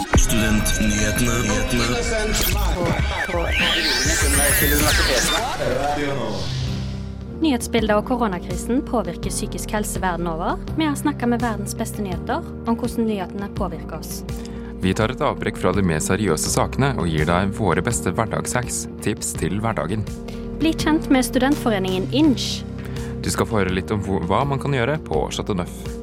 Studentnyhetene. Nyhetsbildet og koronakrisen påvirker psykisk helse verden over. Vi har snakka med verdens beste nyheter om hvordan nyhetene påvirker oss. Vi tar et avbrekk fra de mer seriøse sakene og gir deg våre beste hverdagshacks, tips til hverdagen. Bli kjent med studentforeningen Inch. Du skal få høre litt om hva man kan gjøre på Chateau Neuf.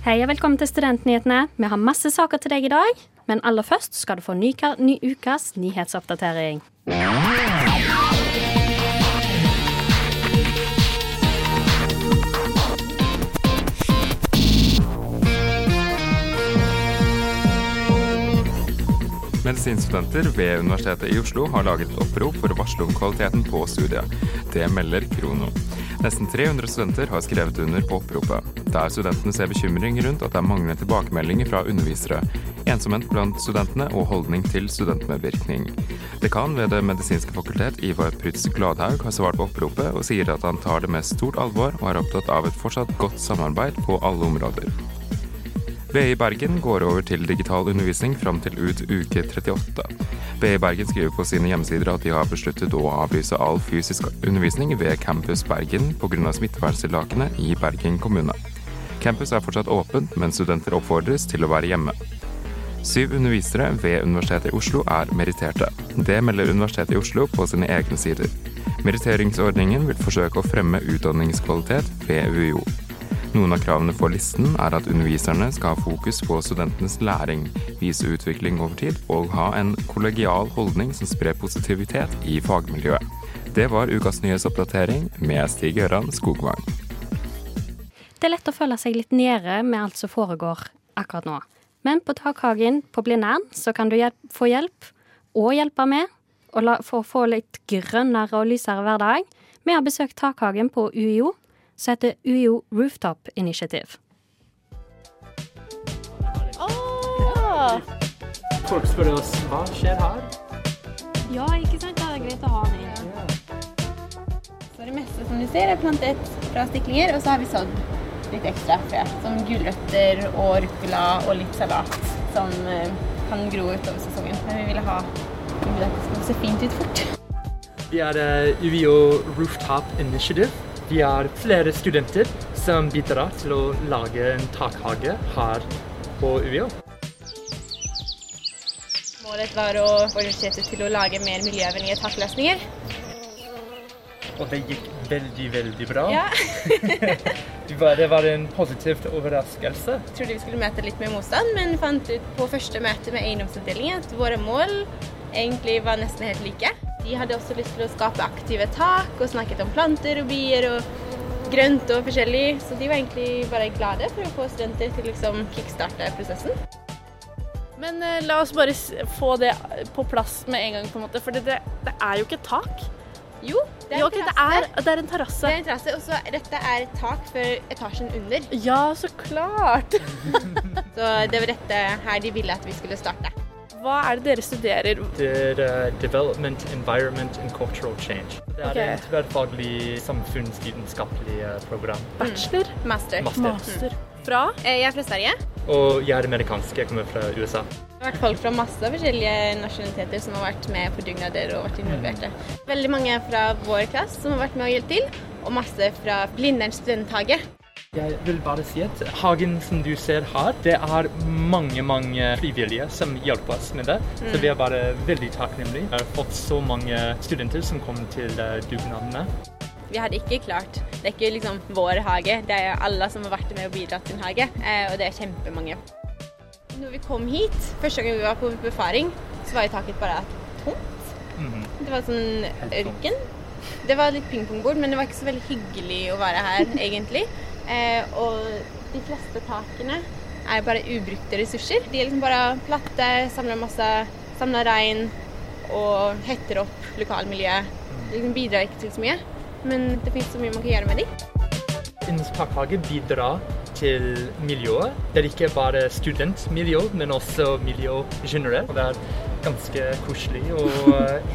Hei og velkommen til Studentnyhetene. Vi har masse saker til deg i dag, men aller først skal du få ny, ny ukas nyhetsoppdatering. Medisinstudenter ved Universitetet i Oslo har laget et opprop for å varsle om kvaliteten på studiet. Det melder Krono. Nesten 300 studenter har skrevet under på oppropet, der studentene ser bekymring rundt at det er manglende tilbakemeldinger fra undervisere, ensomhet blant studentene og holdning til studentmedvirkning. Dekan ved Det medisinske fakultet, Ivar Prytz Gladhaug, har svart på oppropet og sier at han tar det med stort alvor og er opptatt av et fortsatt godt samarbeid på alle områder. BI Bergen går over til digital undervisning fram til ut uke 38. BI Bergen skriver på sine hjemmesider at de har besluttet å avlyse all fysisk undervisning ved Campus Bergen pga. smitteverntiltakene i Bergen kommune. Campus er fortsatt åpent, men studenter oppfordres til å være hjemme. Syv undervisere ved Universitetet i Oslo er meritterte. Det melder Universitetet i Oslo på sine egne sider. Meritteringsordningen vil forsøke å fremme utdanningskvalitet ved UiO. Noen av kravene på listen er at underviserne skal ha fokus på studentenes læring, vise utvikling over tid og ha en kollegial holdning som sprer positivitet i fagmiljøet. Det var ukas nyhetsoppdatering med Stig Gøran Skogvang. Det er lett å føle seg litt nede med alt som foregår akkurat nå. Men på Takhagen på Blindern så kan du hjelp, få hjelp og hjelpe med og la, for å få litt grønnere og lysere hverdag. Vi har besøkt Takhagen på UiO, som heter UiO Rooftop Initiative. Folk spør oss hva skjer her. Ja, ikke sant? Det er greit å ha den inn. Så det meste som du ser er plantet fra stiklinger, og så har vi sådd litt ekstra frø. Som gulrøtter og ruccola og litt salat som eh, kan gro utover sesongen. Men vi ville ha vi ville at det skulle se fint ut fort. Vi er uh, UiO Rooftop Initiative. Vi er flere studenter som bidrar til å lage en takhage her på UiO. Målet var å få universitetet til å lage mer miljøvennlige takløsninger. Og det gikk veldig, veldig bra. Ja. Det var, det var en positiv overraskelse. Jeg trodde vi skulle møte litt mer motstand, men fant ut på første møte med eiendomsavdelingen at våre mål egentlig var nesten helt like. De hadde også lyst til å skape aktive tak og snakket om planter og bier og grønt og forskjellig, så de var egentlig bare glade for å få studenter til å liksom kickstarte prosessen. Men eh, la oss bare få det på plass med en gang, på en måte. For det, det, det er jo ikke tak. Jo, det er Jo, en det, er, det er en Det terrasse. er en terrasse, og så dette er et tak for etasjen under. Ja, så klart. Så det var dette her de ville at vi skulle starte. Hva er det dere studerer? Det er uh, Development, Environment and Cultural Change. Det er okay. et tverrfaglig samfunnsvitenskapelig uh, program. Bachelor? Master. Master. Master? Fra? Eh, Jeg er fra Sverige. Og jeg er amerikansk, jeg kommer fra USA. Det har vært folk fra masse forskjellige nasjonaliteter som har vært med på dugnader og vært involverte. Veldig mange fra vår klasse som har vært med og hjulpet til, og masse fra Blindern studenthage. Jeg vil bare si at hagen som du ser her, det er mange, mange frivillige som hjelper oss med det. Så vi er bare veldig takknemlige. Vi har fått så mange studenter som kommer til uh, dugnadene. Vi hadde ikke klart Det er ikke liksom vår hage, det er alle som har vært med og bidratt til en hage, eh, og det er kjempemange. Når vi kom hit, første gang vi var på befaring, så var jo taket bare tomt. Mhm. Det var sånn ørken. Det var litt pingpongbord, men det var ikke så veldig hyggelig å være her, egentlig. Eh, og de fleste takene er bare ubrukte ressurser. De er liksom bare platte, samler masse, samler regn og hetter opp lokalmiljøet. De liksom bidrar ikke til så mye, men det finnes så mye man kan gjøre med dem. Innens bidrar til miljøet. Det er ikke bare studentmiljø, men også miljø generelt. Det er ganske koselig å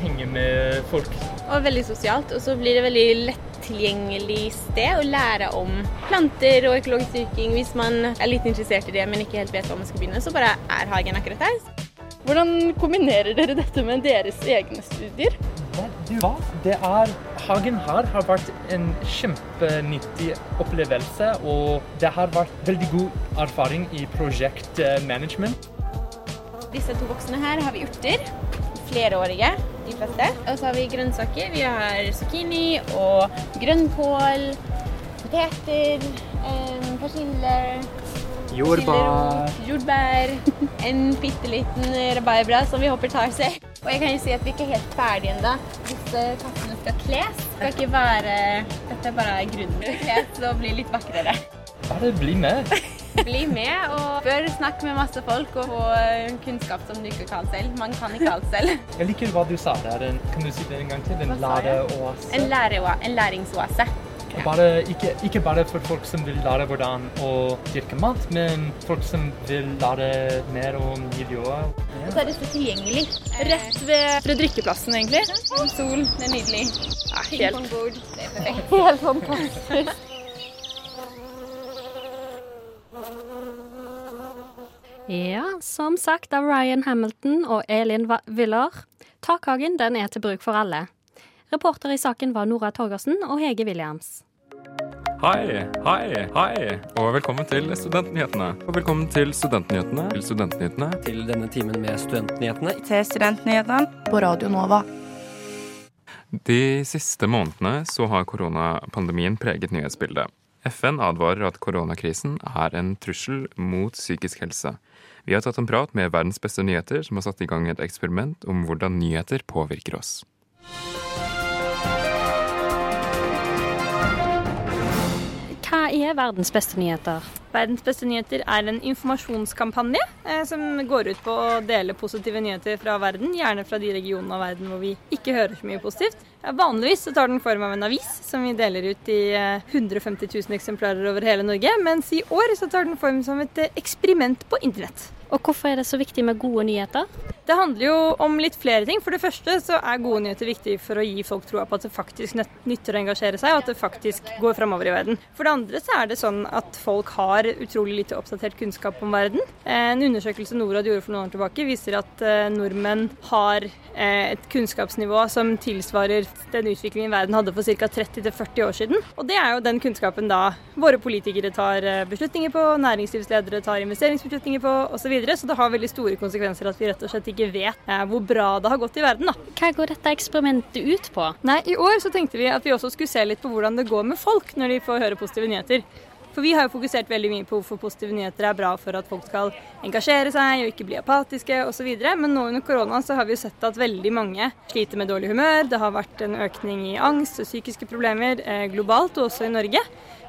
henge med folk. Og veldig sosialt, og så blir det veldig lett tilgjengelig sted å lære om planter og økologisk dyrking hvis man er litt interessert i det, men ikke helt vet hva man skal begynne. Så bare er hagen akkurat der. Hvordan kombinerer dere dette med deres egne studier? Du hva? Det er Hagen her har vært en kjempenyttig opplevelse, og det har vært veldig god erfaring i prosjektmanagement. Disse to voksne her har vi urter. Flerårige, de fleste. Og så har vi grønnsaker. Vi har zucchini og grønnkål, poteter, eh, persille Jordbær. Jordbær. En bitte liten rabarbra som vi håper tar seg. Og jeg kan jo si at vi ikke er helt ferdige ennå. Disse kattene skal kles. Det skal ikke være Dette er bare grunnen til å kles og bli litt vakrere. Bare bli med. Bli med og bør snakke med masse folk og få kunnskap som du ikke kan selv. Man kan ikke alt selv. Jeg liker hva du sa der. Kan du si det en gang til? En læreoase. En, lære, en læringsoase. Ja. Bare, ikke, ikke bare for folk som vil lære hvordan å dyrke mat, men folk som vil lære mer om miljøet. Og så er det så tilgjengelig. Rett ved drikkeplassen, egentlig. Sol, det er nydelig. Ja, helt, det er helt fantastisk. Ja, som sagt av Ryan Hamilton og Elin Willer. Takhagen den er til bruk for alle. Reporter i saken var Nora Torgersen og Hege Williams. Hei, hei, hei, og velkommen til Studentnyhetene. Og velkommen til Studentnyhetene. Til Studentnyhetene. til denne timen med Studentnyhetene. til studentnyhetene på Radio Nova. De siste månedene så har koronapandemien preget nyhetsbildet. FN advarer at koronakrisen er en trussel mot psykisk helse. Vi har tatt en prat med verdens beste nyheter, som har satt i gang et eksperiment om hvordan nyheter påvirker oss. Er verdens beste nyheter? Verdens beste nyheter er en informasjonskampanje eh, som går ut på å dele positive nyheter fra verden, gjerne fra de regionene av verden hvor vi ikke hører så mye positivt. Vanligvis så tar den form av en avis som vi deler ut i eh, 150 000 eksemplarer over hele Norge, mens i år så tar den form som et eh, eksperiment på internett. Og hvorfor er det så viktig med gode nyheter? Det handler jo om litt flere ting. For det første så er gode nyheter viktig for å gi folk troa på at det faktisk nytter å engasjere seg, og at det faktisk går framover i verden. For det andre så er det sånn at folk har utrolig lite oppdatert kunnskap om verden. Eh, En undersøkelse Norad gjorde for noen år tilbake, viser at eh, nordmenn har eh, et kunnskapsnivå som tilsvarer den utviklingen verden hadde for ca. 30-40 år siden. Og det er jo den kunnskapen da våre politikere tar beslutninger på, næringslivsledere tar investeringsbeslutninger på osv. Så, videre. så det har veldig store konsekvenser at vi rett og slett ikke vet eh, hvor bra det har gått i verden. da. Hva går dette eksperimentet ut på? Nei, I år så tenkte vi at vi også skulle se litt på hvordan det går med folk når de får høre positive nyheter. For vi har jo fokusert veldig mye på hvorfor positive nyheter er bra for at folk skal engasjere seg og ikke bli apatiske osv. Men nå under korona så har vi jo sett at veldig mange sliter med dårlig humør. Det har vært en økning i angst og psykiske problemer eh, globalt og også i Norge.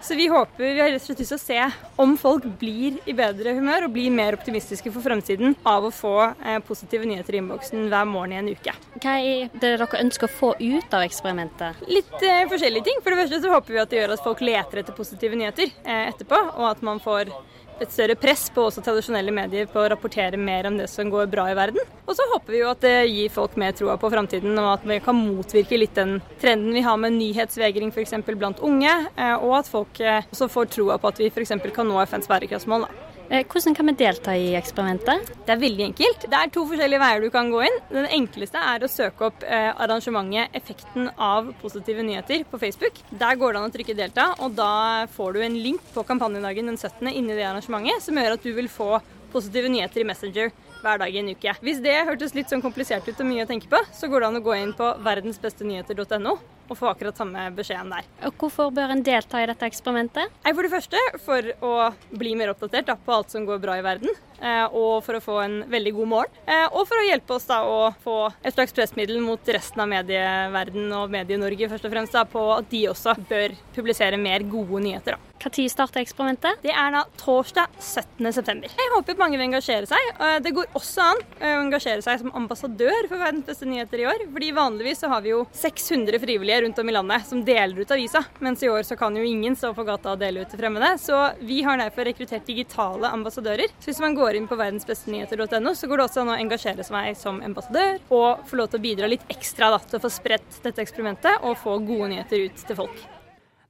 Så vi håper, vi har rett og slett lyst til å se om folk blir i bedre humør og blir mer optimistiske for fremtiden av å få eh, positive nyheter i innboksen hver morgen i en uke. Hva er det dere ønsker å få ut av eksperimentet? Litt eh, forskjellige ting. For det første så håper vi at det gjør at folk leter etter positive nyheter eh, etterpå, og at man får et større press på også tradisjonelle medier på å rapportere mer om det som går bra i verden. Og så håper vi jo at det gir folk mer troa på framtiden, og at vi kan motvirke litt den trenden vi har med nyhetsvegring f.eks. blant unge, eh, og at folk eh, også får troa på at vi f.eks. kan nå FNs bærekraftsmål. da. Eh, Hvordan kan vi delta i eksperimentet? Det er veldig enkelt. Det er to forskjellige veier du kan gå inn. Den enkleste er å søke opp eh, arrangementet 'Effekten av positive nyheter' på Facebook. Der går det an å trykke 'delta', og da får du en link på kampanjedagen den 17. inni det arrangementet, som gjør at du vil få positive nyheter i Messenger hver dag i en uke. Hvis det hørtes litt sånn komplisert ut og mye å tenke på, så går det an å gå inn på verdensbestenyheter.no og få akkurat samme beskjeden der. Og hvorfor bør en delta i dette eksperimentet? For det første for å bli mer oppdatert da, på alt som går bra i verden. eh, Og for å få en veldig god morgen. eh, Og for å hjelpe oss da å få et slags pressmiddel mot resten av medieverden og Medie-Norge først og fremst da, på at de også bør publisere mer gode nyheter. da. Når starter eksperimentet? Det er da torsdag 17. september. Jeg håper mange vil engasjere seg. Det går også an å engasjere seg som ambassadør for Verdens beste nyheter i år. Fordi vanligvis så har vi jo 600 frivillige rundt om i landet som deler ut avisa, mens i år så kan jo ingen stå på gata og dele ut til fremmede. Så vi har derfor rekruttert digitale ambassadører. Så hvis man går inn på verdensbestenyheter.no, så går det også an å engasjere seg som ambassadør og få lov til å bidra litt ekstra da, til å få spredt dette eksperimentet og få gode nyheter ut til folk.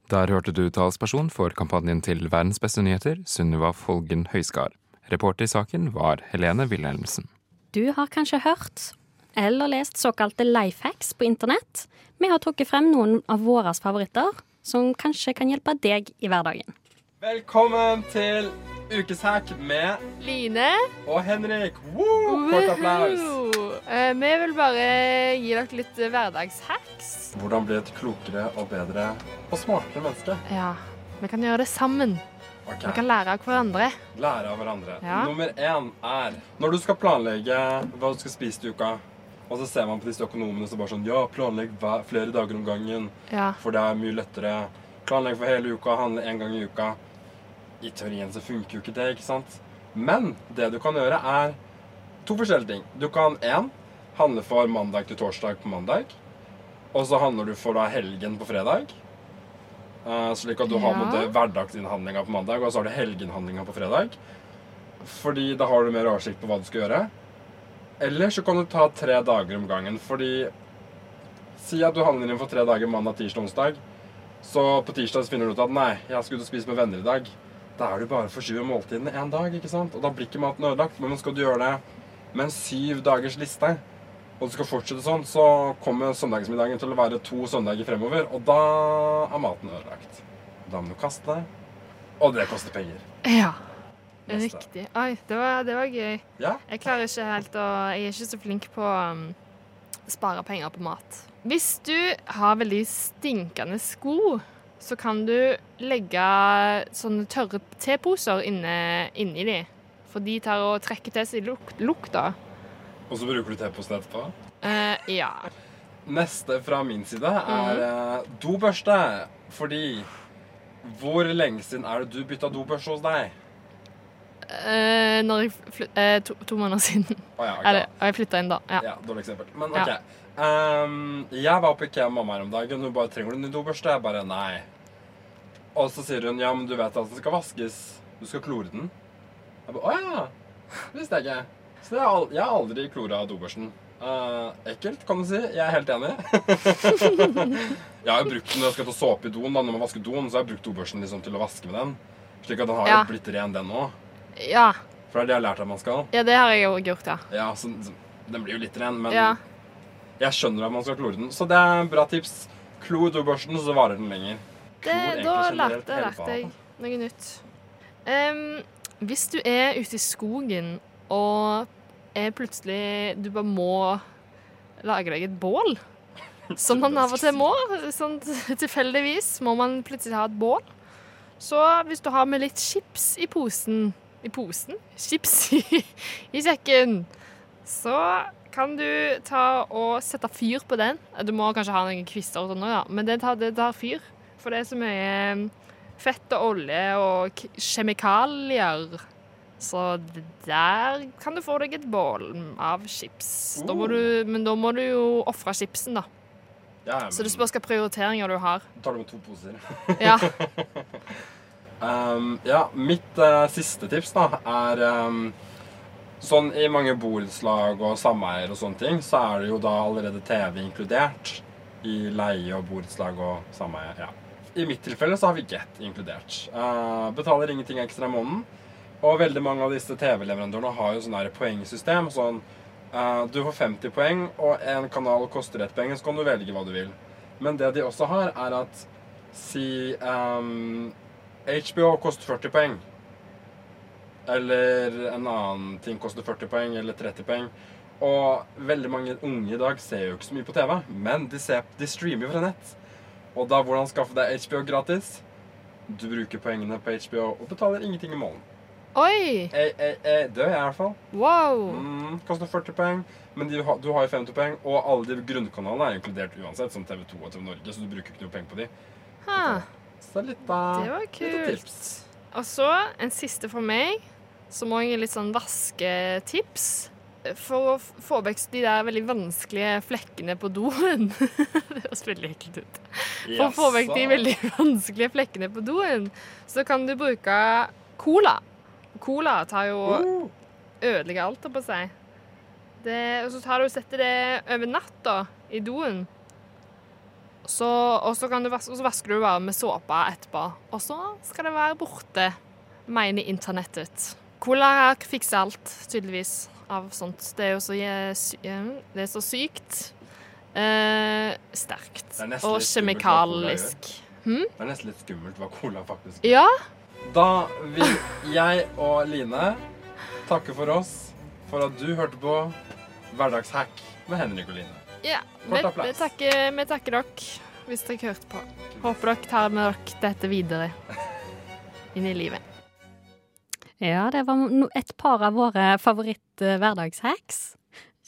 Der hørte du talsperson for kampanjen til Verdens beste nyheter, Sunniva Folgen Høiskar. Reporter i saken var Helene Wilhelmsen. Du har kanskje hørt eller lest såkalte life hacks på internett. Vi har trukket frem noen av våre favoritter, som kanskje kan hjelpe deg i hverdagen. Velkommen til ukeshack med Line. og Henrik. Woo! Kort applaus. Eh, vi vil bare gi dere litt hverdagshacks. Hvordan bli et klokere og bedre og smartere menneske? Ja, vi kan gjøre det sammen. Okay. Vi kan lære av hverandre. Lære av hverandre. Ja. Nummer én er når du skal planlegge hva du skal spise til uka, og så ser man på disse økonomene som bare sånn Ja, planlegg flere dager om gangen, Ja. for det er mye lettere. Planlegg for hele uka, handle én gang i uka. I teorien så funker jo ikke det, ikke sant? Men det du kan gjøre, er to forskjellige ting. Du kan én handle for mandag til torsdag på mandag. Og så handler du for da helgen på fredag. Uh, slik at du Ja. har måte hverdagsinnhandlinga på mandag, og så har du helgenhandlinga på fredag. Fordi da har du mer oversikt på hva du skal gjøre. Eller så kan du ta tre dager om gangen, fordi Si at du handler inn for tre dager mandag, tirsdag, onsdag. Så på tirsdag så finner du ut at nei, jeg og spise med venner i dag. Da er du bare forskyver måltidene én dag, ikke sant? Og da blir ikke maten ødelagt. Men skal du gjøre det med en syv dagers liste, og du skal fortsette sånn, så kommer søndagsmiddagen til å være to søndager fremover, og da er maten ødelagt. Da må du kaste det, og det koster penger. Ja. Neste. Riktig. Oi, det var, det var gøy. Ja? Jeg klarer ikke helt å Jeg er ikke så flink på um, spare penger på mat. Hvis du har veldig stinkende sko, så kan du legge sånne tørre teposer inne, inni de. For de tar og trekker til seg luk lukta. Og så bruker du teposen etterpå? Uh, ja. Neste fra min side er mm. dobørste. Fordi hvor lenge siden er det du bytta dobørste hos deg? Eh, når jeg eh, to, to måneder siden. Oh, ja, okay. Eller, og jeg flytta inn da. Ja. Ja, dårlig eksempel. Men Ja. OK. Ehm, jeg var på IKEA med mamma her om dagen. Hun bare 'Trenger du ny dobørste?' Jeg bare nei. Og så sier hun 'Ja, men du vet at den skal vaskes. Du skal klore den'. Jeg bare 'Å ja'. Visste jeg ikke. Så jeg har, al- jeg har aldri klora dobørsten. Uh, ekkelt, kan du si. Jeg er helt enig. jeg har jo brukt den når jeg skal ta såpe i doen. da, Når man vasker doen, så har jeg brukt dobørsten liksom, til å vaske med den. Slik at den har jo blitt ren, den òg. Ja. For det er det jeg har lært at man skal. ja, det har jeg jo gjort, ja. Ja, så, Den blir jo litt ren, men ja. jeg skjønner at man skal klore den. Så det er bra tips. Klo dobørsten, så varer den lenger. Det, da lærte, lærte jeg noe nytt. Um, hvis du er ute i skogen og er plutselig Du bare må lage deg et bål. Som man av og til må. Sånn tilfeldigvis må man plutselig ha et bål. Så hvis du har med litt chips i posen I posen? Chips i, i sekken. Så kan du ta og sette fyr på den. Du må kanskje ha noen kvister og sånn òg, ja. Men det tar, det tar fyr. For det er så mye fett og olje og kjemikalier. Så der kan du få deg et bål av chips. Da du, men da må du jo ofre chipsen, da. Ja, men Så det spørs hvilke prioriteringer du har. Da tar du med to poser. Ja. Um, ja, mitt uh, siste tips da er um, Sånn i mange borettslag og sameier og sånne ting, så er det jo da allerede TV inkludert i leie og borettslag og sameie. Ja. I mitt tilfelle så har vi Get inkludert. Uh, betaler ingenting ekstra i måneden. Og veldig mange av disse TV-leverandørene har jo sånn poengsystem. Sånn uh, du får 50 poeng, og en kanal koster ett poeng, så kan du velge hva du vil. Men det de også har, er at si um, HBO koster 40 poeng. Eller en annen ting koster 40 poeng eller 30 poeng. Og veldig mange unge i dag ser jo ikke så mye på TV, men de, ser, de streamer fra nett. Og da hvordan skaffe deg HBO gratis? Du bruker poengene på HBO og betaler ingenting i måneden. Oi! Ei, ei, ei, det gjør jeg i hvert fall. Wow! Mm, koster 40 poeng, men de, du har jo 50 poeng, og alle de grunnkanalene er inkludert uansett, som TV 2 og TV Norge, så du bruker ikke noe penger på de. Ha, Så litt av det var kult. tips. Og så en siste for meg, som òg er litt sånn vasketips. For å få vekk de der veldig vanskelige flekkene på doen. det høres veldig ekkelt ut. For å få vekk de veldig vanskelige flekkene på doen, så kan du bruke cola. Cola tar jo Oh. ødelegger alt, holdt på å si. Og så tar du og setter det over natta i doen. Så, og så, kan du så vasker du bare med såpe etterpå. Og så skal det være borte, mener internettet. Cola fikser alt, tydeligvis, av sånt. Det er jo så, det er så sykt. Eh, sterkt. Er Og kjemikalisk. Hmm? Det er nesten litt skummelt hva cola faktisk Ja. Da vil jeg og Line takke for oss for at du hørte på Hverdagshack med Henrik og Line. Ja. Vi, vi, takker, vi takker dere hvis dere hørte på. Håper dere tar med dere dette videre inn i livet. Ja, det var et par av våre favoritt-hverdagshacks.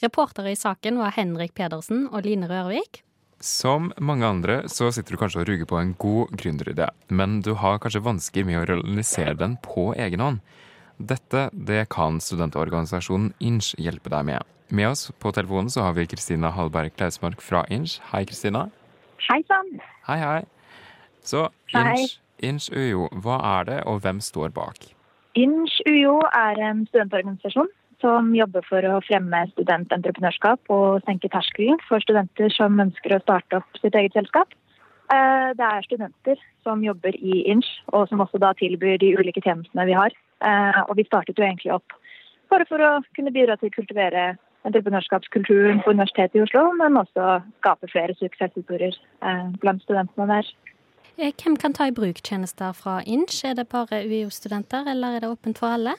Reportere i saken var Henrik Pedersen og Line Rørvik. Som mange andre så sitter du kanskje og ruger på en god gründeridé, men du har kanskje vansker med å realisere den på egen hånd. Dette det kan studentorganisasjonen Inch hjelpe deg med. Med oss på telefonen så har vi Kristina Hallberg Klausmark fra Inch. Hei, Kristina. Hei sann. Hei, hei. Så. Inch, Inch UiO, hva er det, og hvem står bak? Inch UiO er en studentorganisasjon som jobber for å fremme studententreprenørskap og senke terskelen for studenter som ønsker å starte opp sitt eget selskap. Eh, Det er studenter som jobber i Inch, og som også da tilbyr de ulike tjenestene vi har. Eh, Og vi startet jo egentlig opp bare for å kunne bidra til å kultivere entreprenørskapskulturen på Universitetet i Oslo, men også skape flere suksesshistorier eh, blant studentene der. Eh, Hvem kan ta i bruk tjenester fra Inch? Er det bare UiO-studenter, eller er det åpent for alle?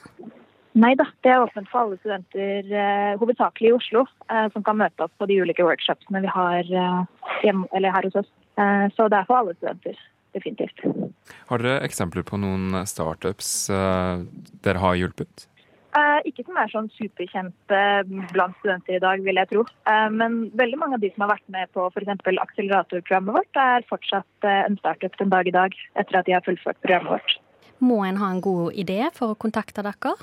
Nei da, det er åpent for alle studenter, eh, hovedsakelig i Oslo, eh, som kan møte opp på de ulike workshopsene vi har eh, eller her hos oss. Eh, så det er for alle studenter, definitivt. Har dere eksempler på noen startups eh, dere har hjulpet? Eh, ikke som er sånn superkjente blant studenter i dag, vil jeg tro. Eh, men veldig mange av de som har vært med på f.eks. akseleratorprogrammet vårt, er fortsatt eh, en startup den dag i dag, etter at de har fullført programmet vårt. Må en ha en god idé for å kontakte dere?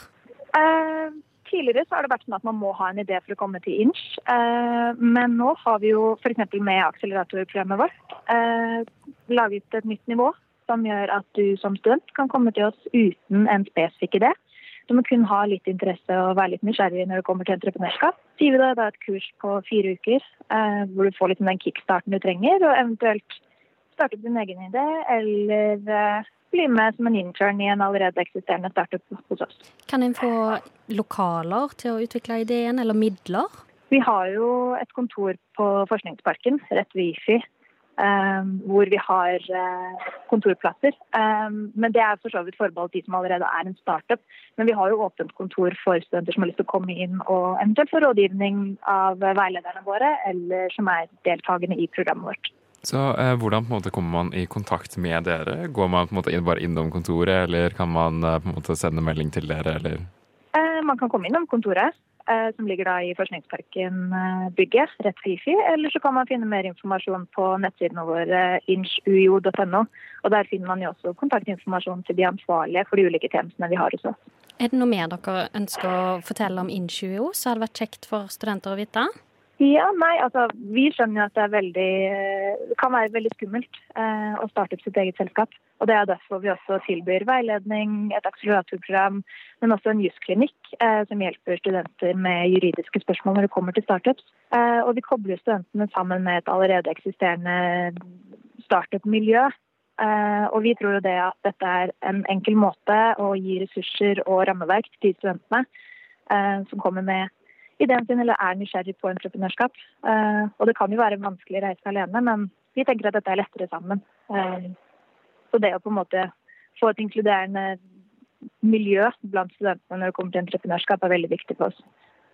Eh, tidligere så har det vært sånn at man må ha en idé for å komme til Inch. Eh, men nå har vi jo f.eks. med akseleratorprogrammet vårt eh, laget et nytt nivå som gjør at du som student kan komme til oss uten en spesifikk idé. Du må kun ha litt interesse og være litt nysgjerrig når det kommer til entreprenørskap. Så gir vi deg et kurs på fire uker eh, hvor du får litt den kickstarten du trenger, og eventuelt starte opp din egen idé, eller eh, bli med som en intern i en allerede eksisterende startup hos oss. Kan en få lokaler til å utvikle ideen, eller midler? Vi har jo et kontor på Forskningsparken, rett ved IFI, hvor vi har eh, kontorplasser. Eh, men det er for så vidt forbeholdt de som allerede er en startup. Men vi har jo åpent kontor for studenter som har lyst til å komme inn og eventuelt få rådgivning av veilederne våre, eller som er deltakende i programmet vårt. Så eh, hvordan på en måte kommer man i kontakt med dere? Går man på en måte inn, bare innom kontoret, eller kan man eh, på en måte sende melding til dere, eller? Eh, Man kan komme innom kontoret, eh, som ligger da i Forskningsparken-bygget, rett ved IFI. Eller så kan man finne mer informasjon på nettsidene våre, inchuio.no. Og der finner man jo også kontaktinformasjon til de ansvarlige for de ulike tjenestene vi har hos oss. Er det noe mer dere ønsker å fortelle om Inch.UiO, så hadde det vært kjekt for studenter å vite? Ja, nei, altså Vi skjønner jo at det er veldig, eh, kan være veldig skummelt eh, å starte opp sitt eget selskap. Og Det er derfor vi også tilbyr veiledning, et akseleratorprogram, men også en jusklinikk eh, som hjelper studenter med juridiske spørsmål når det kommer til startups. Eh, og vi kobler studentene sammen med et allerede eksisterende startup-miljø. Eh, og vi tror jo det at dette er en enkel måte å gi ressurser og rammeverk til studentene eh, som kommer med ideen sin eller er nysgjerrig på entreprenørskap. Eh, og det kan jo være vanskelig å reise alene, men vi tenker at dette er lettere sammen. Eh, så det å på en måte få et inkluderende miljø blant studentene når det kommer til entreprenørskap, er veldig viktig for oss.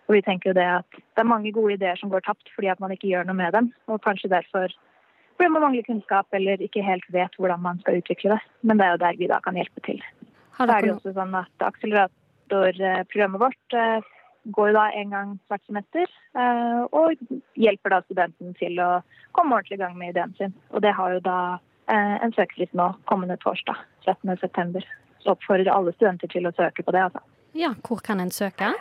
Og vi tenker jo det at det er mange gode ideer som går tapt fordi at man ikke gjør noe med dem. Og kanskje derfor fordi man mangler kunnskap eller ikke helt vet hvordan man skal utvikle det. Men det er jo der vi da kan hjelpe til. Så er det jo også sånn at akseleratorprogrammet vårt eh, går da en gang hvert semester eh, og hjelper da studenten til å komme ordentlig i gang med ideen sin. Og det har jo da eh, en søkerfrist nå kommende torsdag, 13.9. Så oppfordrer alle studenter til å søke på det. altså. Ja, hvor kan en søke?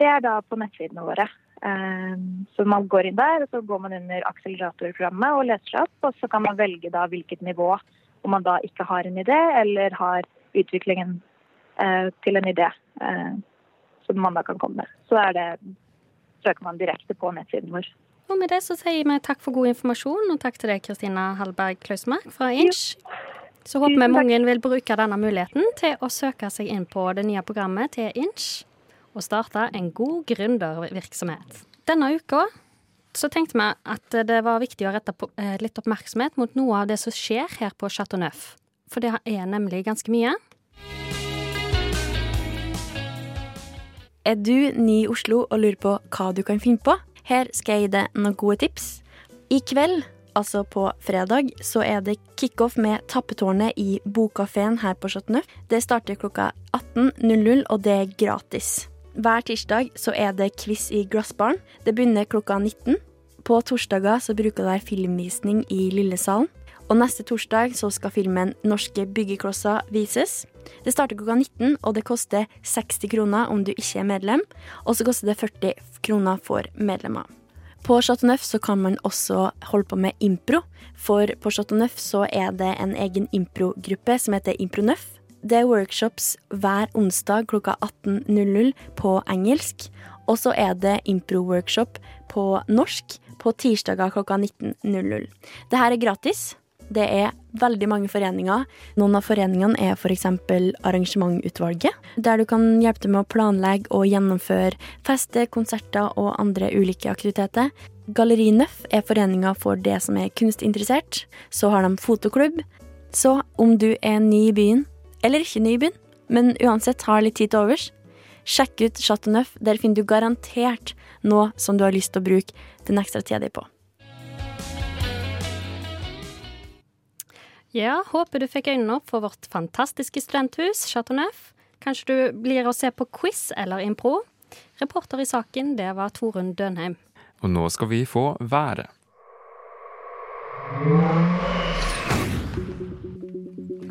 Det er da på nettsidene våre. Eh, Så man går inn der, og så går man under akseleratorprogrammet og leser seg opp. Og så kan man velge da hvilket nivå, om man da ikke har en idé, eller har utviklingen til en idé som man da kan komme med. Så er det, søker man direkte på nettsiden vår. Og med det så sier vi takk for god informasjon, og takk til deg, Kristina Hallberg Klausmark fra Inch. Så håper vi mange vil bruke denne muligheten til å søke seg inn på det nye programmet til Inch, og starte en god gründervirksomhet. Denne uka så tenkte vi at det var viktig å rette eh, litt oppmerksomhet mot noe av det som skjer her på Chateau Neuf. For det er nemlig ganske mye. Er du ny i Oslo og lurer på hva du kan finne på? Her skal jeg gi deg noen gode tips. I kveld, altså på fredag, så er det kickoff med Tappetårnet i Bokkafeen her på Chateau. Det starter klokka 18.00, og det er gratis. Hver tirsdag så er det quiz i Glassbaren. Det begynner klokka 19. På torsdager så bruker det å være filmvisning i Lillesalen. Og neste torsdag så skal filmen 'Norske byggeklosser' vises. Det starter klokka 19, og det koster 60 kroner om du ikke er medlem. Og så koster det 40 kroner for medlemmer. På Chateau Neuf så kan man også holde på med impro, for på Chateau Neuf så er det en egen improgruppe som heter Impro Neuf. Det er workshops hver onsdag klokka 18.00 på engelsk. Og så er det impro-workshop på norsk på tirsdager klokka 19.00. Det her er gratis. Det er veldig mange foreninger. Noen av foreningene er f.eks. Arrangementutvalget, der du kan hjelpe til med å planlegge og gjennomføre fester, konserter og andre ulike aktiviteter. Galleri Nøff er foreninga for det som er kunstinteressert. Så har de fotoklubb. Så om du er ny i byen, eller ikke ny i byen, men uansett har litt tid til overs, sjekk ut Chateau Neuf. Der finner du garantert noe som du har lyst til å bruke den ekstra tida di på. Ja, håper du fikk øynene opp for vårt fantastiske studenthus, Chateau Neuf. Kanskje du blir å se på quiz eller impro. Reporter i saken, det var Torunn Dønheim. Og nå skal vi få været.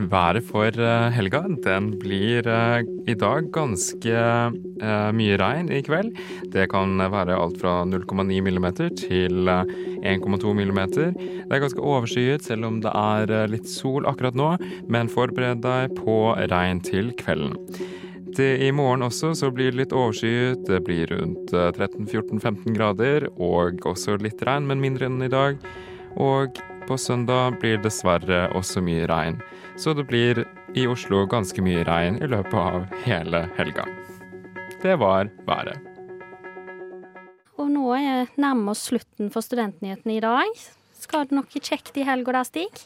Været for eh, helga den blir eh, i dag ganske eh, mye regn i kveld. Det kan være alt fra 0,9 millimeter til 1,2 millimeter. Det er ganske overskyet selv om det er litt sol akkurat nå, men forbered deg på regn til kvelden. I morgen også så blir det litt overskyet. Det blir rundt 13-14-15 grader, og også litt regn, men mindre enn i dag. Og på søndag blir dessverre også mye regn. Så det blir i Oslo ganske mye regn i løpet av hele helga. Det var været. Og nå er nærmer oss slutten for Studentnyhetene i dag. Skal du noe kjekt i helga da, Stig?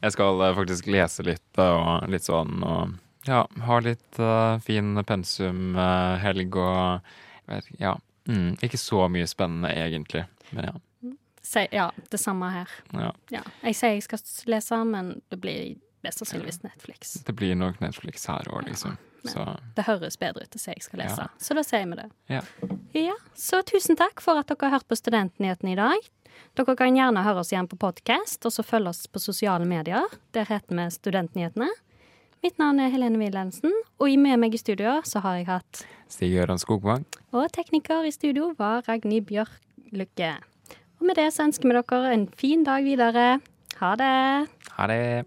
Jeg skal eh, faktisk lese litt og litt sånn og ja, ha litt uh, fin pensumhelg uh, og vet, ja. Mm, ikke så mye spennende egentlig, men ja. Se, ja, det samme her. Ja. Ja. Jeg sier jeg skal lese, men det blir mest sannsynligvis Netflix. Det blir nok Netflix her òg, liksom. Så Det høres bedre ut å si jeg skal lese, Ja. så da sier vi det. ja. Ja, Så tusen takk for at dere har hørt på Studentnyhetene i dag. Dere kan gjerne høre oss igjen på podkast, og så følge oss på sosiale medier. Der heter vi Studentnyhetene. Mitt navn er Helene Wilhelmsen, og med meg i studio så har jeg hatt Stig Gøran Skogvang. Og tekniker i studio var Ragnhild Bjørk-Lykke. Og med det så ønsker vi dere en fin dag videre. Ha det. Ha det.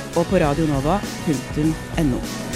og på radionova.no.